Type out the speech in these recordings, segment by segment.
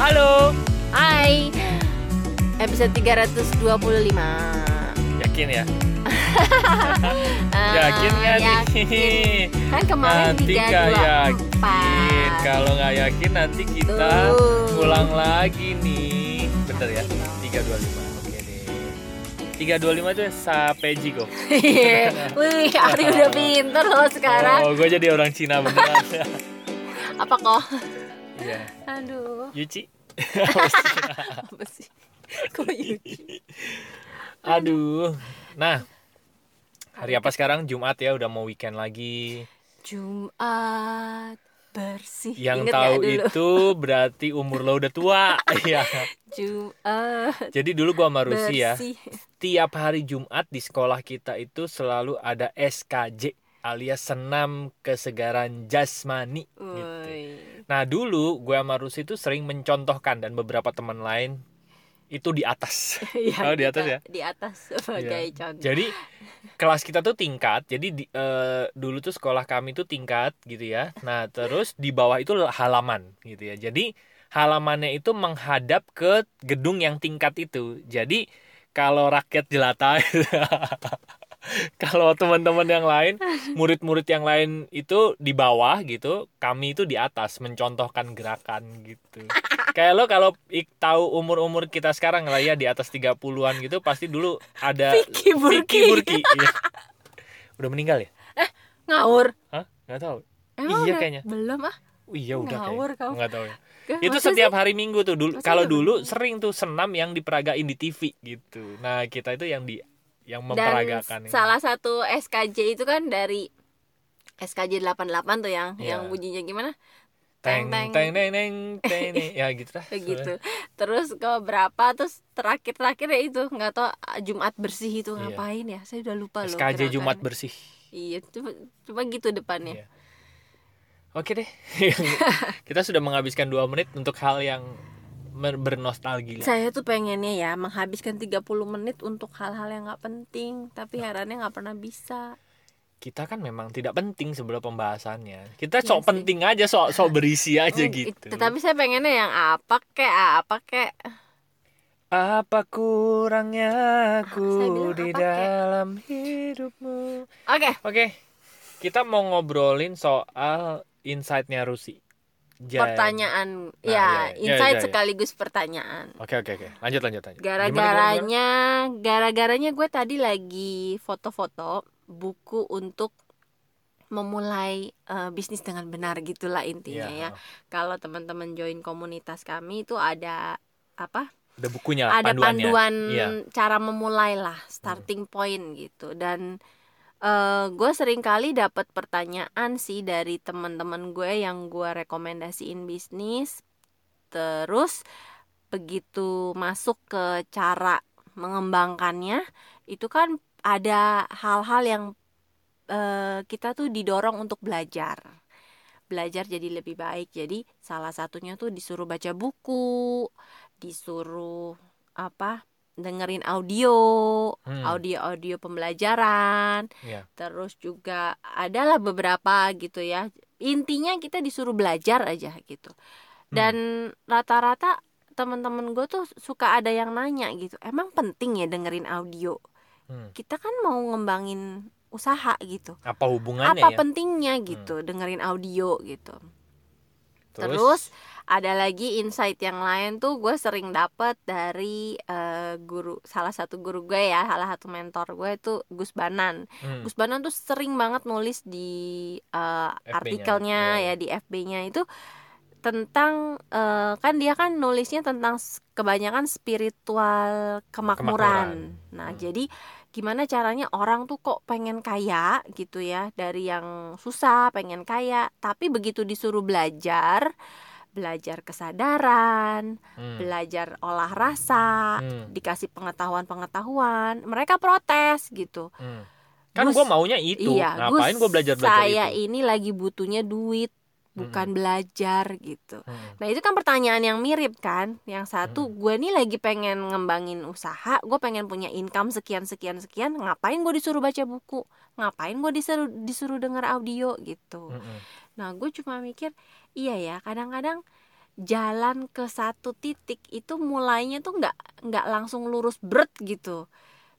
Halo. Hai. Episode 325. Yakin ya? Yakin nggak nih? yakin. Kan kemarin nanti nggak yakin. 324. Kalau nggak yakin nanti kita Tuh. ulang lagi nih. Bener ya? 325. Oke deh. 325 itu sapeji kok. Wih, Ari udah pinter loh sekarang. Oh, gue jadi orang Cina beneran. Apa kok? Iya. Aduh, Yuci. apa sih? Kok Yuki? Aduh. Nah, hari apa sekarang? Jumat ya, udah mau weekend lagi. Jumat bersih. Yang Ingat tahu itu berarti umur lo udah tua. Iya. Jumat Jadi dulu gua sama Rusi ya. Tiap hari Jumat di sekolah kita itu selalu ada SKJ alias senam kesegaran jasmani gitu. Nah, dulu gue sama Rusi itu sering mencontohkan dan beberapa teman lain itu di atas. Iya, Oh, di atas kita ya? Di atas sebagai Iya. contoh. Jadi kelas kita tuh tingkat. Jadi di- eh, dulu tuh sekolah kami tuh tingkat gitu ya. Nah, terus di bawah itu halaman gitu ya. Jadi halamannya itu menghadap ke gedung yang tingkat itu. Jadi kalau rakyat jelata kalau teman-teman yang lain, murid-murid yang lain itu di bawah gitu, kami itu di atas mencontohkan gerakan gitu. Kayak lo kalau ik- tahu umur-umur kita sekarang lah ya di atas 30-an gitu pasti dulu ada Vicky Burki. Vicky Burki, iya. Udah meninggal ya? Ngawur. Hah? Nggak tahu. Emang Iya kayaknya. Belum ah. Oh, iya udah Ngawur kayaknya. kau. Nggak tahu ya. Gak, Itu setiap sih? hari Minggu tuh dulu. Kalau dulu sering tuh senam yang diperagain di TV gitu. Nah, kita itu yang di yang Dan memperagakan ini. salah satu SKJ itu kan dari SKJ 88 tuh yang Iya. yang bunyinya gimana? teng teng, teng teng teng teng teng. ya gitu lah. Gitu. Terus ke berapa terus terakhir terakhir ya itu nggak tahu ah, Jumat bersih itu Iya. ngapain ya? Saya udah lupa loh. SKJ Jumat bersih. Iya, cuma cuma gitu depannya. Iya. Oke deh. kita sudah menghabiskan dua menit untuk hal yang bernostalgia. Saya tuh pengennya ya menghabiskan 30 menit untuk hal-hal yang nggak penting, tapi herannya nggak pernah bisa. Kita kan memang tidak penting sebelum pembahasannya. Kita Iya sok penting aja, sok sok berisi aja Mm, gitu. Tetapi saya pengennya yang apa kek, apa kek. Apa kurangnya aku Saya bilang di apa, Kek? dalam hidupmu? Oke, Oke, kita mau ngobrolin soal insight-nya Rusi. Ja- pertanyaan Nah, ya, iya, iya, insight iya, sekaligus pertanyaan. Oke oke oke, lanjut lanjut lanjut. Gara-garanya, gara-garanya gue tadi lagi foto-foto buku untuk memulai eh, bisnis dengan benar gitulah intinya Iya, ya. Kalau teman-teman join komunitas kami itu ada apa? Ada bukunya ada panduannya. panduan Iya. cara memulai lah starting point gitu dan eh gue sering kali dapat pertanyaan sih dari teman-teman gue yang gue rekomendasiin bisnis. Terus begitu masuk ke cara mengembangkannya itu kan ada hal-hal yang eh, kita tuh didorong untuk belajar. Belajar jadi lebih baik. Jadi salah satunya tuh disuruh baca buku disuruh apa dengerin audio Hmm. audio-audio pembelajaran Iya. terus juga adalah beberapa gitu ya intinya kita disuruh belajar aja gitu Hmm. dan rata-rata teman-teman gue tuh suka ada yang nanya gitu emang penting ya dengerin audio Hmm. kita kan mau ngembangin usaha gitu Apa hubungannya apa ya? pentingnya gitu dengerin audio gitu Terus, ada lagi insight yang lain tuh gue sering dapet dari eh, guru salah satu guru gue ya salah satu mentor gue itu Gus Banan Hmm. Gus Banan tuh sering banget nulis di FB-nya, artikelnya iya, ya di FB-nya itu tentang eh, kan dia kan nulisnya tentang kebanyakan spiritual kemakmuran. Kemakmuran. Nah, Hmm. jadi gimana caranya orang tuh kok pengen kaya gitu ya dari yang susah pengen kaya, tapi begitu disuruh belajar, belajar kesadaran, Hmm. belajar olah rasa, Hmm. dikasih pengetahuan-pengetahuan, mereka protes gitu. Hmm. Kan gue maunya itu. Iya, Ngapain gue belajar belajar saya itu? ini lagi butuhnya duit, bukan belajar gitu. Hmm. Nah itu kan pertanyaan yang mirip kan. Yang satu gue nih lagi pengen ngembangin usaha, gue pengen punya income sekian sekian sekian. Ngapain gue disuruh baca buku? Ngapain gue disuruh disuruh dengar audio gitu. Hmm. Nah gue cuma mikir, iya ya kadang-kadang jalan ke satu titik itu mulainya tuh nggak nggak langsung lurus berat gitu.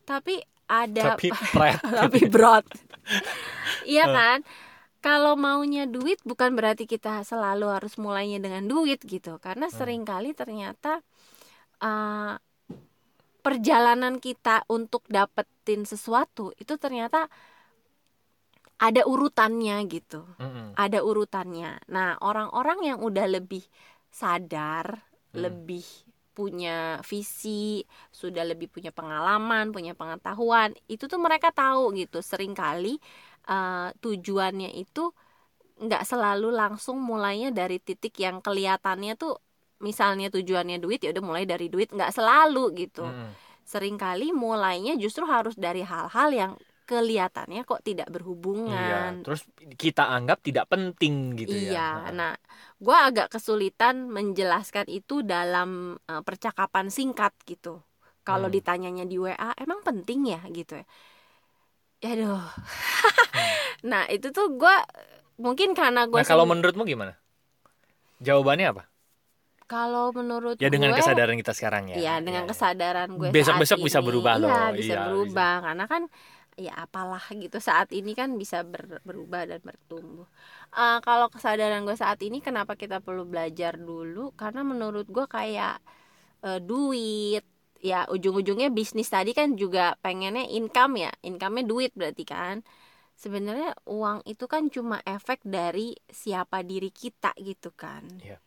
Tapi ada tapi tapi broad iya kan? Kalau maunya duit bukan berarti kita selalu harus mulainya dengan duit gitu. Karena Hmm. sering kali ternyata uh, perjalanan kita untuk dapetin sesuatu itu ternyata ada urutannya gitu Mm-mm. ada urutannya. Nah, orang-orang yang udah lebih sadar, Hmm. lebih punya visi, sudah lebih punya pengalaman, punya pengetahuan, itu tuh mereka tahu gitu. Seringkali eh, tujuannya itu nggak selalu langsung mulainya dari titik yang kelihatannya tuh misalnya tujuannya duit ya udah mulai dari duit nggak selalu gitu Mm-mm. sering kali mulainya justru harus dari hal-hal yang kelihatannya kok tidak Iya, berhubungan terus kita anggap tidak penting gitu ya. Iya, nah, gue agak kesulitan menjelaskan itu dalam eh, percakapan singkat gitu. Kalau Hmm. ditanyanya di WA, emang penting ya gitu ya. Aduh. nah itu tuh gue mungkin karena gue Nah, kalau menurutmu gimana? Jawabannya apa? kalau menurut Ya dengan gue, kesadaran kita sekarang ya. Iya, dengan Ya, ya. kesadaran gue Besok-besok bisa berubah Iya, loh. bisa Iya, berubah karena kan ya apalah gitu saat ini kan bisa ber- berubah dan bertumbuh. Eh, kalau kesadaran gue saat ini kenapa kita perlu belajar dulu? Karena menurut gue kayak eh, duit ya ujung-ujungnya bisnis tadi kan juga pengennya income ya, income-nya duit berarti kan. Sebenarnya uang itu kan cuma efek dari siapa diri kita gitu kan. Iya.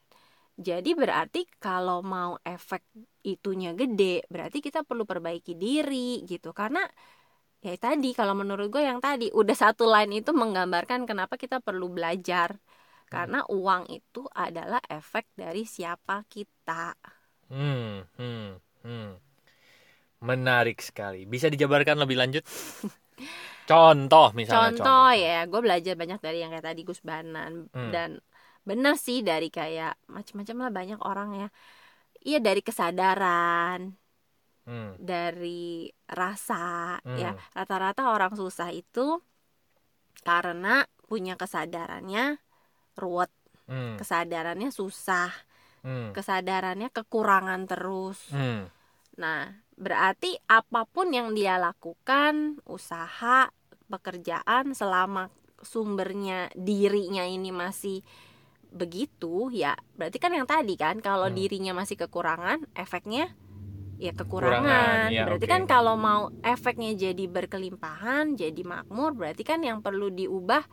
Jadi berarti kalau mau efek itunya gede, berarti kita perlu perbaiki diri gitu. Karena ya tadi kalau menurut gue yang tadi udah satu line itu menggambarkan kenapa kita perlu belajar. Karena uang itu adalah efek dari siapa kita. Hmm, hmm, hmm. Menarik sekali. Bisa dijabarkan lebih lanjut? Contoh misalnya Contoh ya, gue belajar banyak dari yang kayak tadi Gus Banan Hmm. dan benar sih dari kayak macam-macam lah banyak orang ya. Iya dari kesadaran, Hmm, dari rasa Hmm. ya rata-rata orang susah itu karena punya kesadarannya ruwet hmm, kesadarannya susah hmm, kesadarannya kekurangan terus hmm. nah berarti apa pun yang dia lakukan usaha pekerjaan selama sumbernya dirinya ini masih begitu ya berarti kan yang tadi kan kalau Hmm. dirinya masih kekurangan efeknya ya Kekurangan, ya, berarti oke. kan kalau mau efeknya jadi berkelimpahan jadi makmur berarti kan yang perlu diubah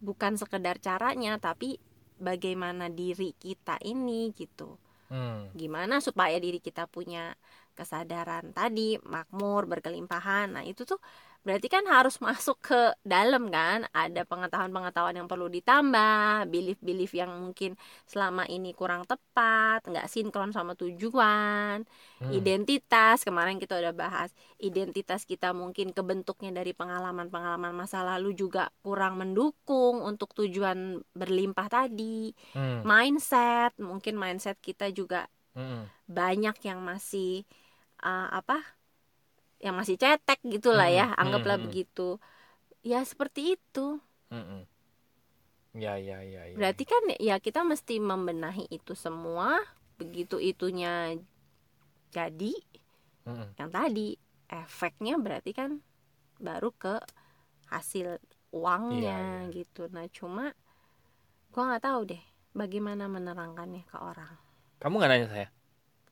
bukan sekedar caranya tapi bagaimana diri kita ini gitu hmm. gimana supaya diri kita punya kesadaran tadi makmur berkelimpahan nah itu tuh berarti kan harus masuk ke dalam kan ada pengetahuan-pengetahuan yang perlu ditambah belief-belief yang mungkin selama ini kurang tepat nggak sinkron sama tujuan Hmm. identitas kemarin kita udah bahas identitas kita mungkin kebentuknya dari pengalaman-pengalaman masa lalu juga kurang mendukung untuk tujuan berlimpah tadi Hmm. mindset mungkin mindset kita juga Hmm. banyak yang masih uh, apa yang masih cetek gitulah ya Hmm, anggaplah hmm, hmm. begitu ya seperti itu Hmm. Ya, ya, ya, ya. berarti kan ya kita mesti membenahi itu semua begitu itunya jadi Hmm. yang tadi efeknya berarti kan baru ke hasil uangnya Iya, gitu nah cuma gua nggak tahu deh bagaimana menerangkannya ke orang Kamu nggak nanya saya?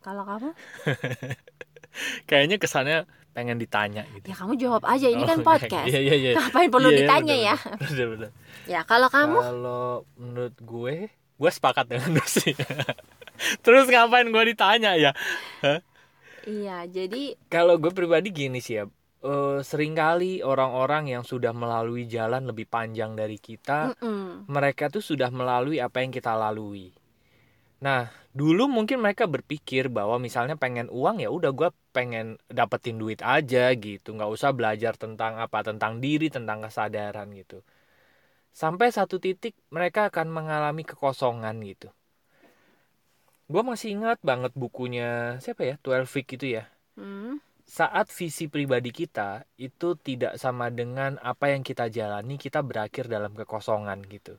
Kalau kamu Kayaknya kesannya pengen ditanya gitu. ya kamu jawab aja ini kan Oh, podcast Iya, iya, iya. ngapain perlu Iya, iya, ditanya bener, ya bener, bener, ya kalau kamu Kalau menurut gue, gue sepakat dengan Lucy. Terus ngapain gue ditanya ya? iya jadi Kalau gue pribadi gini sih ya, eh, sering kali orang-orang yang sudah melalui jalan lebih panjang dari kita, mm-mm. mereka tuh sudah melalui apa yang kita lalui. Nah, dulu mungkin mereka berpikir bahwa misalnya pengen uang ya udah gue pengen dapetin duit aja gitu, nggak usah belajar tentang apa, tentang diri, tentang kesadaran gitu. Sampai satu titik mereka akan mengalami kekosongan gitu. Gue masih ingat banget bukunya siapa ya, 12 Week itu ya Hmm, saat visi pribadi kita itu tidak sama dengan apa yang kita jalani, kita berakhir dalam kekosongan gitu.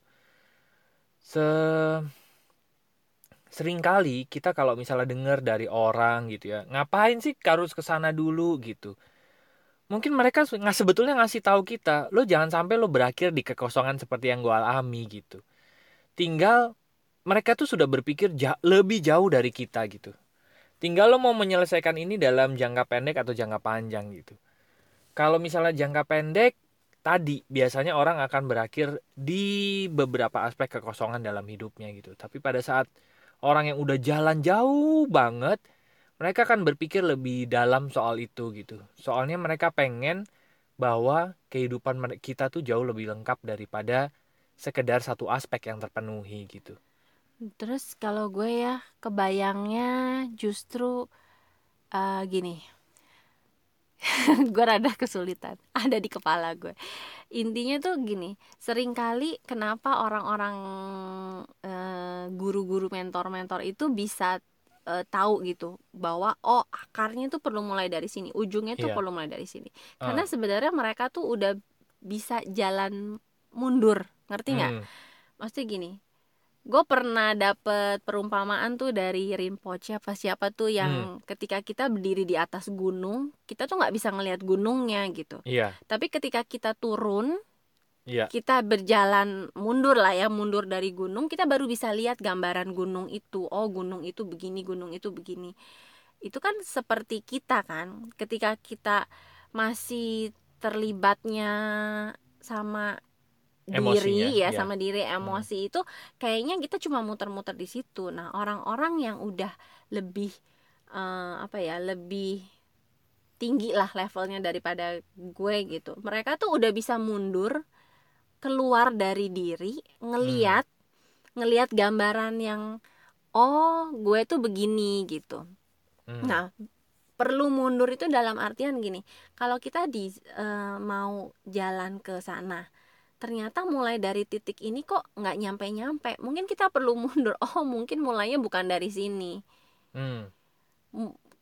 Se sering kali kita kalau misalnya dengar dari orang gitu ya ngapain sih harus ke sana dulu? gitu. Mungkin mereka nggak sebetulnya ngasih tahu kita lo jangan sampai lo berakhir di kekosongan seperti yang gue alami gitu. Tinggal mereka tuh sudah berpikir ja lebih jauh dari kita gitu. Tinggal lo mau menyelesaikan ini dalam jangka pendek atau jangka panjang gitu. Kalau misalnya jangka pendek tadi biasanya orang akan berakhir di beberapa aspek kekosongan dalam hidupnya gitu. Tapi pada saat orang yang udah jalan jauh banget mereka akan berpikir lebih dalam soal itu gitu. Soalnya mereka pengen bahwa kehidupan kita tuh jauh lebih lengkap daripada sekedar satu aspek yang terpenuhi gitu. Terus kalau gue ya kebayangnya justru uh, gini gue rada kesulitan ada di kepala gue intinya tuh gini sering kali kenapa orang-orang uh, guru-guru mentor-mentor itu bisa uh, tahu gitu bahwa oh akarnya tuh perlu mulai dari sini ujungnya tuh yeah. perlu mulai dari sini karena uh. sebenarnya mereka tuh udah bisa jalan mundur ngerti nggak hmm. maksudnya gini gue pernah dapet perumpamaan tuh dari Rinpoche apa siapa tuh yang hmm. ketika kita berdiri di atas gunung kita tuh nggak bisa ngelihat gunungnya gitu iya. tapi ketika kita turun iya. kita berjalan mundur lah ya mundur dari gunung kita baru bisa lihat gambaran gunung itu oh gunung itu begini gunung itu begini itu kan seperti kita kan ketika kita masih terlibatnya sama diri ya, ya sama diri hmm. emosi hmm. itu kayaknya kita cuma muter-muter di situ nah orang-orang yang udah lebih uh, apa ya lebih tinggi lah levelnya daripada gue gitu mereka tuh udah bisa mundur keluar dari diri ngeliat hmm. ngeliat gambaran yang oh gue tuh begini gitu hmm. nah perlu mundur itu dalam artian gini kalau kita di uh, mau jalan ke sana ternyata mulai dari titik ini kok nggak nyampe nyampe mungkin kita perlu mundur oh mungkin mulainya bukan dari sini hmm.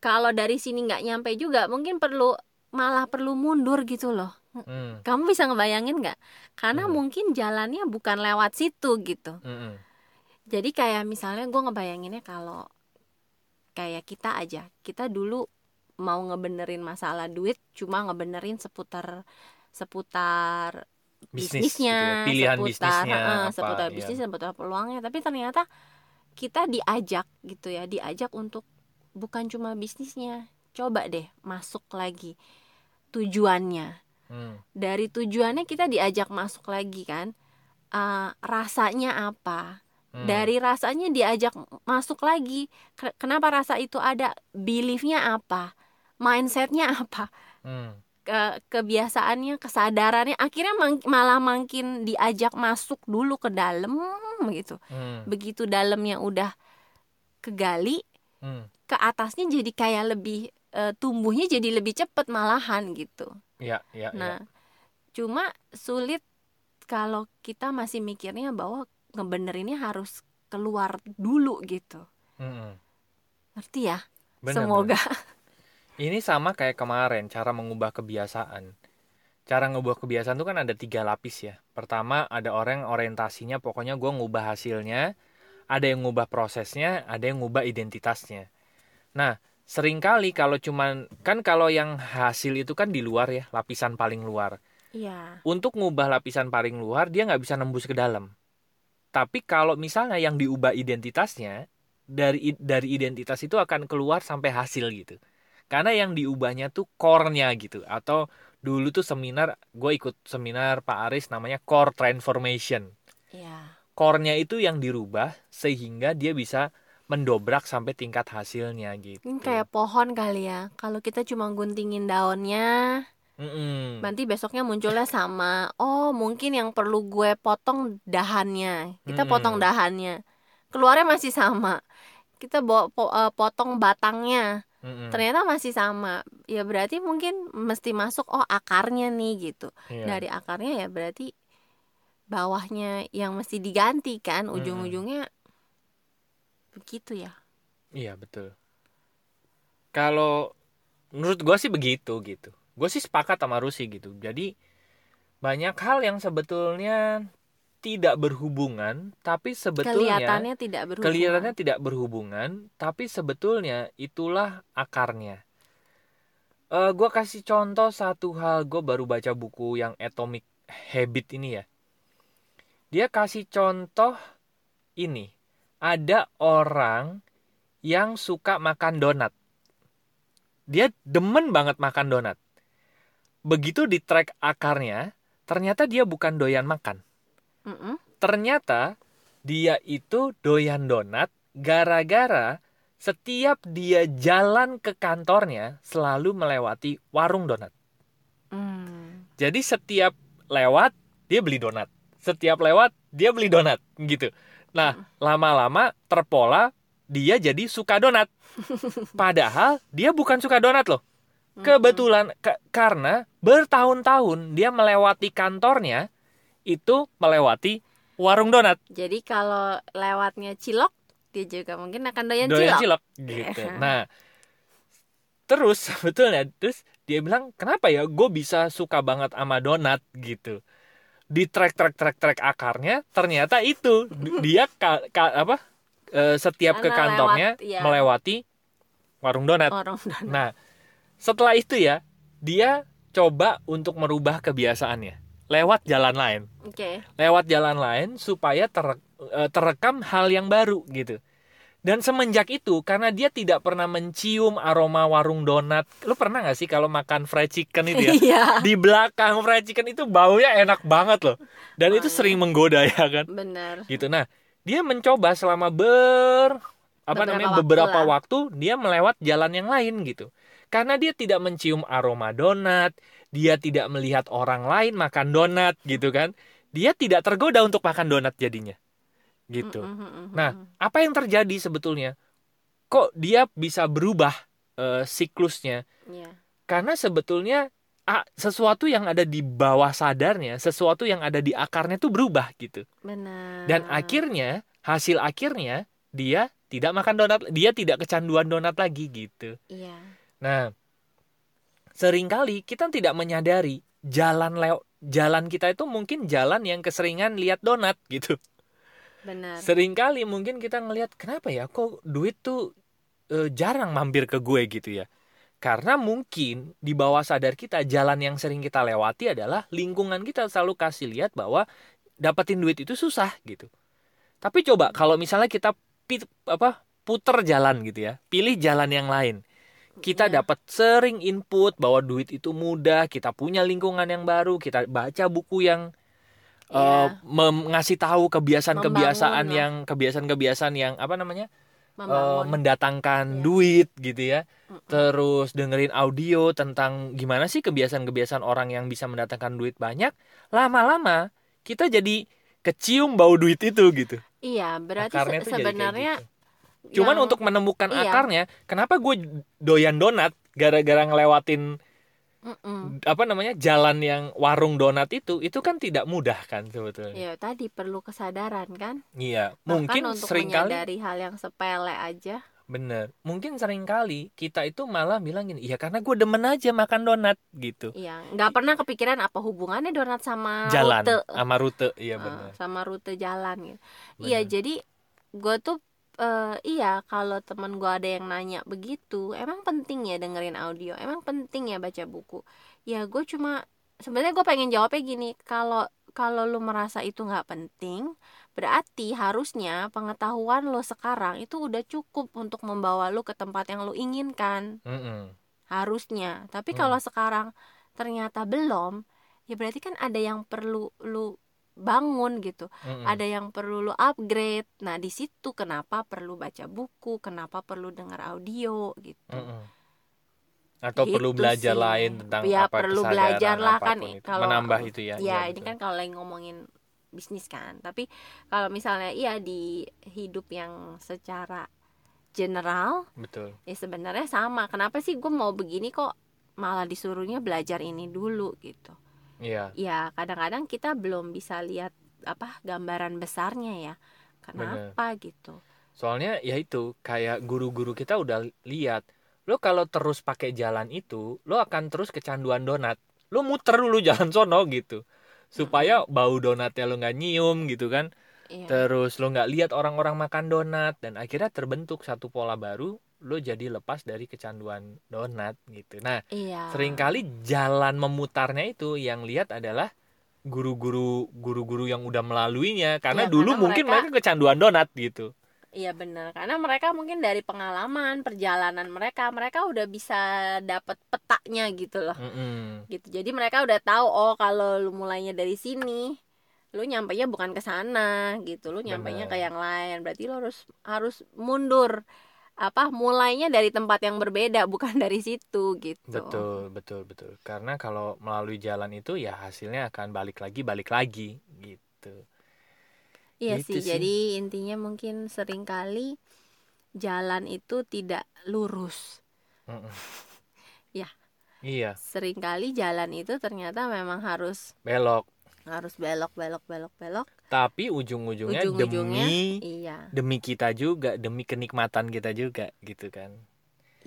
kalau dari sini nggak nyampe juga mungkin perlu malah perlu mundur gitu loh hmm. kamu bisa ngebayangin nggak karena hmm. mungkin jalannya bukan lewat situ gitu hmm. jadi kayak misalnya gue ngebayanginnya kalau kayak kita aja kita dulu mau ngebenerin masalah duit cuma ngebenerin seputar seputar bisnis, bisnisnya, gitu ya. pilihan seputar, bisnisnya, uh, apa, seputar iya. bisnis, seputar peluangnya. Tapi ternyata kita diajak gitu ya, diajak untuk bukan cuma bisnisnya, coba deh masuk lagi tujuannya. Hmm. Dari tujuannya kita diajak masuk lagi kan, uh, rasanya apa? Hmm. Dari rasanya diajak masuk lagi. Kenapa rasa itu ada? Beliefnya apa? Mindsetnya apa? Hmm ke kebiasaannya kesadarannya akhirnya malah makin diajak masuk dulu ke dalam gitu hmm. begitu dalamnya udah kegali hmm. ke atasnya jadi kayak lebih e, tumbuhnya jadi lebih cepat malahan gitu ya, ya, nah ya. cuma sulit kalau kita masih mikirnya bahwa ngebenerinnya harus keluar dulu gitu hmm. ngerti ya bener, semoga bener. Ini sama kayak kemarin cara mengubah kebiasaan. Cara ngubah kebiasaan itu kan ada tiga lapis ya. Pertama ada orang yang orientasinya pokoknya gue ngubah hasilnya, ada yang ngubah prosesnya, ada yang ngubah identitasnya. Nah sering kali kalau cuman kan kalau yang hasil itu kan di luar ya lapisan paling luar. Iya. Untuk ngubah lapisan paling luar dia nggak bisa nembus ke dalam. Tapi kalau misalnya yang diubah identitasnya dari dari identitas itu akan keluar sampai hasil gitu karena yang diubahnya tuh core-nya gitu atau dulu tuh seminar gue ikut seminar Pak Aris namanya core transformation yeah. core-nya itu yang dirubah sehingga dia bisa mendobrak sampai tingkat hasilnya gitu Ini kayak pohon kali ya kalau kita cuma guntingin daunnya Mm-mm. Nanti besoknya munculnya sama. Oh, mungkin yang perlu gue potong dahannya. Kita mm. potong dahannya. Keluarnya masih sama. Kita bawa eh, potong batangnya mm-hmm. ternyata masih sama ya berarti mungkin mesti masuk oh akarnya nih gitu yeah. dari akarnya ya berarti bawahnya yang mesti diganti kan ujung-ujungnya mm-hmm. begitu ya iya betul kalau menurut gue sih begitu gitu gue sih sepakat sama Rusi gitu jadi banyak hal yang sebetulnya tidak berhubungan, tapi sebetulnya kelihatannya tidak berhubungan kelihatannya tidak berhubungan, tapi sebetulnya itulah akarnya. Eh, gue kasih contoh satu hal, gue baru baca buku yang Atomic Habit ini ya. Dia kasih contoh ini, ada orang yang suka makan donat. Dia demen banget makan donat. Begitu di track akarnya, ternyata dia bukan doyan makan Mm-mm. ternyata dia itu doyan donat gara-gara setiap dia jalan ke kantornya selalu melewati warung donat. Hmm. Jadi setiap lewat dia beli donat. Setiap lewat dia beli donat gitu. Nah, lama-lama terpola dia jadi suka donat. Padahal dia bukan suka donat loh. Kebetulan ke- karena bertahun-tahun dia melewati kantornya itu melewati warung donat. Jadi kalau lewatnya cilok, dia juga mungkin akan doyan, doyan cilok. cilok gitu. Nah, terus sebetulnya terus dia bilang kenapa ya gue bisa suka banget sama donat gitu. Di track track track track akarnya ternyata itu dia ka- ka- apa eh, setiap ke Karena kantornya lewat, iya. melewati warung donat. Orang donat. Nah, setelah itu ya dia coba untuk merubah kebiasaannya lewat jalan lain Oke. lewat jalan lain supaya ter- eh, terekam hal yang baru gitu. Dan semenjak itu karena dia tidak pernah mencium aroma warung donat. Lu pernah nggak sih kalau makan fried chicken itu ya? Iya. Di belakang fried chicken itu baunya enak banget loh. Dan itu Banget. sering menggoda ya kan? Bener. Gitu. Nah, dia mencoba selama ber apa Beberapa namanya waktu beberapa lah. waktu dia melewat jalan yang lain gitu. Karena dia tidak mencium aroma donat, dia tidak melihat orang lain makan donat gitu kan. Dia tidak tergoda untuk makan donat jadinya. Gitu. Nah, apa yang terjadi sebetulnya? Kok dia bisa berubah eh, siklusnya? Iya. Karena sebetulnya ah, sesuatu yang ada di bawah sadarnya, sesuatu yang ada di akarnya tuh berubah gitu. Benar. Dan akhirnya hasil akhirnya dia tidak makan donat, dia tidak kecanduan donat lagi gitu. Iya. Nah, sering kali kita tidak menyadari jalan lew jalan kita itu mungkin jalan yang keseringan lihat donat gitu. Benar. Seringkali mungkin kita ngelihat kenapa ya kok duit tuh eh, jarang mampir ke gue gitu ya. Karena mungkin di bawah sadar kita jalan yang sering kita lewati adalah lingkungan kita selalu kasih lihat bahwa dapetin duit itu susah gitu. Tapi coba kalau misalnya kita pi- apa puter jalan gitu ya, pilih jalan yang lain. Kita Iya. dapat sering input bahwa duit itu mudah, kita punya lingkungan yang baru, kita baca buku yang eh, Iya. mem- ngasih tahu kebiasaan-kebiasaan Membangun yang kebiasaan-kebiasaan yang apa namanya eh, Membangun. mendatangkan Iya. duit gitu ya Mm-mm. terus dengerin audio tentang gimana sih kebiasaan-kebiasaan orang yang bisa mendatangkan duit banyak lama-lama kita jadi kecium bau duit itu gitu Iya, berarti se- sebenarnya gitu. Cuman yang- untuk menemukan iya. akarnya kenapa gue doyan donat gara-gara ngelewatin Mm-mm. apa namanya jalan yang warung donat itu itu kan tidak mudah kan sebetulnya Ya tadi perlu kesadaran kan. iya Bahkan mungkin untuk sering kali menyadari hal yang sepele aja. Bener, mungkin sering kali kita itu malah bilang gini, ya karena gue demen aja makan donat gitu. Iya, nggak pernah kepikiran apa hubungannya donat sama Jalan rute. sama rute, iya Ah, bener. sama rute jalan gitu. Iya, jadi gue tuh eh, iya kalau temen gue ada yang nanya begitu, emang penting ya dengerin audio, emang penting ya baca buku. Ya gue cuma sebenarnya gue pengen jawabnya gini, kalau kalau lu merasa itu nggak penting, berarti harusnya pengetahuan lo sekarang itu udah cukup untuk membawa lu ke tempat yang lu inginkan Mm-mm. harusnya tapi kalau sekarang ternyata belum ya berarti kan ada yang perlu lu bangun gitu Mm-mm. ada yang perlu lu upgrade nah di situ kenapa perlu baca buku kenapa perlu dengar audio gitu Mm-mm. Atau perlu Gitu belajar sih. lain tentang Ya, apa perlu belajar lah kan, itu. kalau- menambah itu ya. ya iya, ini betul. kan kalau lagi ngomongin bisnis kan tapi kalau misalnya iya di hidup yang secara general betul. ya sebenarnya sama kenapa sih gue mau begini kok malah disuruhnya belajar ini dulu gitu Iya, ya kadang-kadang kita belum bisa lihat apa gambaran besarnya ya kenapa gitu soalnya ya itu kayak guru-guru kita udah lihat, lo kalau terus pakai jalan itu, lo akan terus kecanduan donat. Lo muter dulu jalan sono gitu. supaya bau donatnya lo nggak nyium gitu kan Iya. terus lo nggak lihat orang-orang makan donat dan akhirnya terbentuk satu pola baru lo jadi lepas dari kecanduan donat gitu nah Iya. sering kali jalan memutarnya itu yang lihat adalah guru-guru guru-guru yang udah melaluinya karena Iya, dulu karena mungkin mereka- mereka kecanduan donat gitu Iya benar, karena mereka mungkin dari pengalaman perjalanan mereka, mereka udah bisa dapat petanya gitu loh. Mm-mm. Gitu. Jadi mereka udah tahu oh kalau lu mulainya dari sini, lu nyampainya bukan ke sana gitu, lu nyampainya Benar. ke yang lain. Berarti lu harus harus mundur. Apa mulainya dari tempat yang berbeda bukan dari situ gitu. betul betul betul karena kalau melalui jalan itu ya hasilnya akan balik lagi balik lagi gitu Iya Gitu sih, sih. jadi intinya mungkin sering kali jalan itu tidak lurus. Mm-mm. Ya. iya Seringkali jalan itu ternyata memang harus belok harus belok belok belok belok. Tapi ujung-ujungnya, ujung-ujungnya demi iya. demi kita juga demi kenikmatan kita juga gitu kan.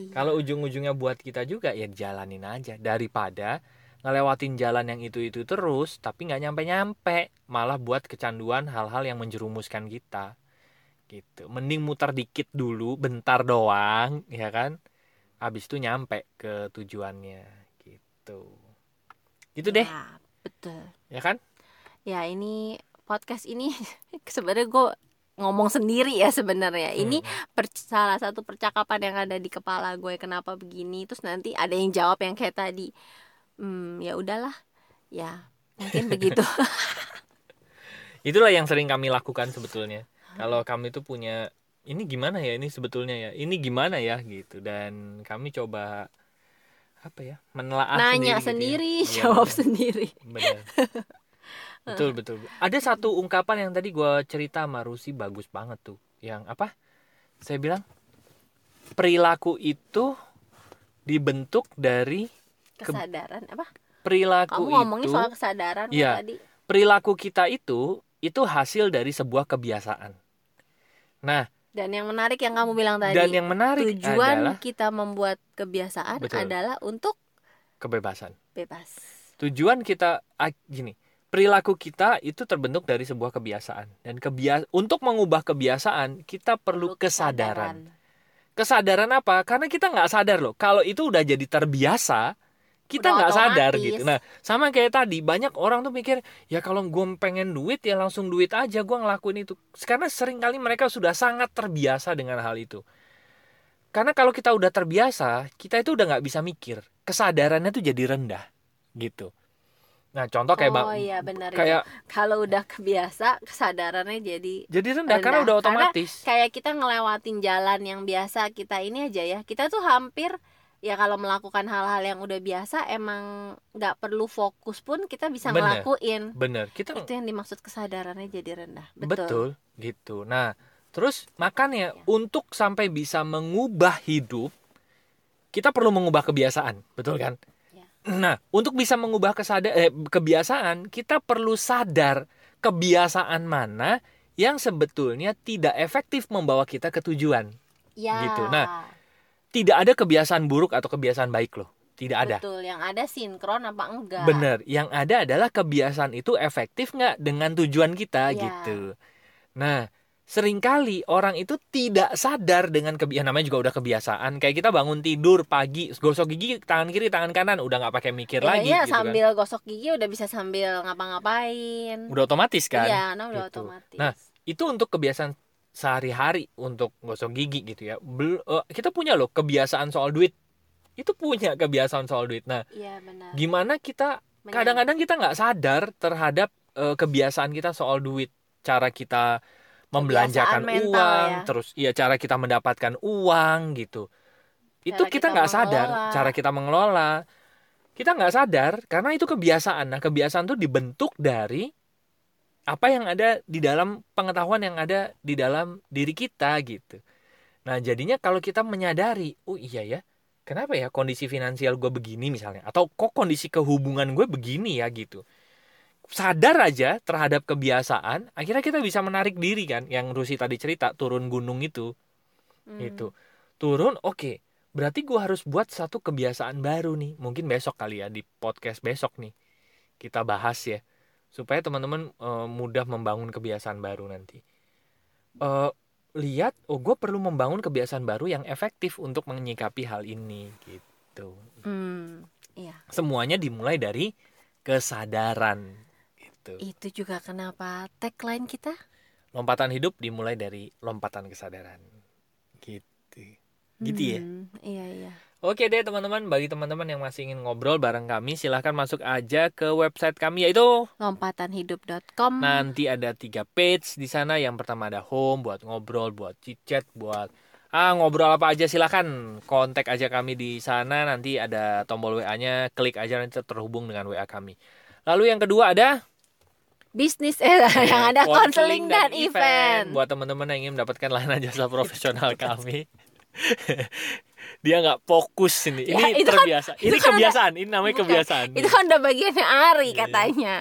Iya. Kalau ujung-ujungnya buat kita juga ya jalanin aja. Daripada ngelewatin jalan yang itu-itu terus tapi nggak nyampe-nyampe malah buat kecanduan hal-hal yang menjerumuskan kita. Gitu. Mending muter dikit dulu bentar doang ya kan? Habis itu nyampe ke tujuannya gitu. Gitu deh. Ya, betul. Ya kan ya ini podcast ini sebenarnya gue ngomong sendiri ya sebenarnya. Ini Hmm. per- salah satu percakapan yang ada di kepala gue kenapa begini terus nanti ada yang jawab yang kayak tadi. Hmm ya udahlah. Ya mungkin begitu. Itulah yang sering kami lakukan sebetulnya. Kalau kami itu punya ini gimana ya ini sebetulnya ya? Ini gimana ya? Gitu. Dan kami coba apa ya menelaah nanya sendiri, sendiri gitu ya. Iya, jawab benar. sendiri. Benar betul betul ada satu ungkapan yang tadi gua cerita sama Rusi bagus banget tuh. Yang apa? Saya bilang perilaku itu dibentuk dari kesadaran apa? Perilaku kamu ngomongin itu soal kesadaran Iya. tadi. Perilaku kita itu itu hasil dari sebuah kebiasaan. Nah dan yang menarik yang kamu bilang tadi dan yang menarik tujuan adalah kita membuat kebiasaan Betul. adalah untuk kebebasan. bebas. Tujuan kita ah, gini perilaku kita itu terbentuk dari sebuah kebiasaan. Dan kebias untuk mengubah kebiasaan kita perlu kesadaran. kesadaran. Apa? Karena kita nggak sadar loh kalau itu udah jadi terbiasa kita nggak sadar gitu. Nah sama kayak tadi banyak orang tuh mikir ya kalau gue pengen duit ya langsung duit aja gue ngelakuin itu. Karena sering kali mereka sudah sangat terbiasa dengan hal itu. Karena kalau kita udah terbiasa kita itu udah nggak bisa mikir. Kesadarannya tuh jadi rendah gitu nah contoh kayak oh iya benar kayak kalau udah kebiasa kesadarannya jadi jadi rendah, karena rendah. udah Karena otomatis kayak kita ngelewatin jalan yang biasa kita ini aja ya kita tuh hampir ya kalau melakukan hal-hal yang udah biasa emang nggak perlu fokus pun kita bisa Bener. ngelakuin bener kita itu yang dimaksud kesadarannya jadi rendah betul. betul, gitu nah terus makanya Ya. untuk sampai bisa mengubah hidup kita perlu mengubah kebiasaan betul kan Ya. Nah untuk bisa mengubah kesada eh, kebiasaan kita perlu sadar kebiasaan mana yang sebetulnya tidak efektif membawa kita ke tujuan. Ya. Gitu. Nah, tidak ada kebiasaan buruk atau kebiasaan baik loh. Tidak ada. Betul. Yang ada sinkron apa enggak? Bener, yang ada adalah kebiasaan itu efektif nggak dengan tujuan kita Iya. gitu. Nah, sering kali orang itu tidak sadar dengan kebiasaan namanya juga udah kebiasaan. Kayak kita bangun tidur pagi, gosok gigi tangan kiri, tangan kanan, udah nggak pakai mikir ya, lagi ya, gitu kan. sambil gosok gigi udah bisa sambil ngapa-ngapain Udah otomatis kan. iya nah udah Gitu. otomatis Nah, Itu untuk kebiasaan sehari-hari untuk gosok gigi gitu ya. Bel- eh, kita punya loh kebiasaan soal duit. Itu punya kebiasaan soal duit. Nah, iya benar gimana kita kadang-kadang kita nggak sadar terhadap eh, kebiasaan kita soal duit cara kita membelanjakan mental, uang ya. terus iya cara kita mendapatkan uang gitu. Itu Cara kita kita nggak sadar cara kita mengelola. Kita nggak sadar karena itu kebiasaan. Nah kebiasaan itu dibentuk dari apa yang ada di dalam pengetahuan yang ada di dalam diri kita gitu. Nah jadinya kalau kita menyadari oh iya ya kenapa ya kondisi finansial gue begini misalnya? Atau kok kondisi kehubungan gue begini ya? Gitu sadar aja terhadap kebiasaan akhirnya kita bisa menarik diri kan yang Rusi tadi cerita turun gunung itu Hmm. itu turun oke berarti gue harus buat satu kebiasaan baru nih mungkin besok kali ya di podcast besok nih kita bahas ya supaya teman-teman eh, mudah membangun kebiasaan baru nanti. Eh, lihat, oh gue perlu membangun kebiasaan baru yang efektif untuk menyikapi hal ini gitu. Hmm, iya. Semuanya dimulai dari kesadaran gitu. Itu juga kenapa tagline kita Lompatan hidup dimulai dari lompatan kesadaran. Gitu. Gitu ya. Hmm, Iya iya. Oke deh teman-teman, bagi teman-teman yang masih ingin ngobrol bareng kami, silahkan masuk aja ke website kami yaitu Lompatanhidup.com. nanti ada tiga page di sana. Yang pertama ada home buat ngobrol, buat chit-chat, buat ah ngobrol apa aja silahkan kontak aja kami di sana. Nanti ada tombol WA-nya, klik aja nanti terhubung dengan WA kami. Lalu yang kedua ada Bisnis eh yang ada konseling dan, event. Buat teman-teman yang ingin mendapatkan layanan jasa profesional kami. Dia nggak fokus ini. Ya, ini itu kan- terbiasa. itu ini kan ada- kebiasaan. ini namanya Bukan, kebiasaan. Itu kan udah bagiannya Ari Iya. katanya.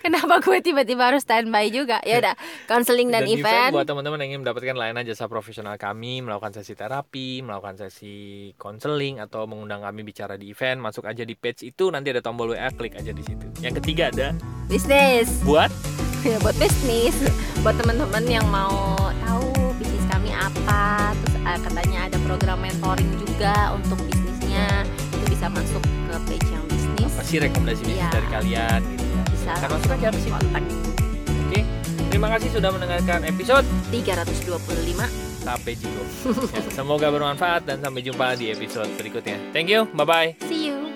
Kenapa gue tiba-tiba harus standby juga? Ya udah, konseling dan, event. buat teman-teman yang ingin mendapatkan layanan jasa profesional kami, melakukan sesi terapi, melakukan sesi konseling atau mengundang kami bicara di event, masuk aja di page itu nanti ada tombol WA, klik aja di situ. Yang ketiga ada Bisnis. buat ya buat bisnis. Buat teman-teman yang mau tahu apa, terus eh, katanya ada program mentoring juga untuk bisnisnya. Itu bisa masuk ke page yang bisnis. apa sih rekomendasi bisnis Iya. dari kalian gitu ya. Bisa Kan masuk aja situ. kontak Oke. Terima kasih sudah mendengarkan episode 325. Sampai Jigo. Ya, semoga bermanfaat dan sampai jumpa di episode berikutnya. Thank you. Bye bye. See you.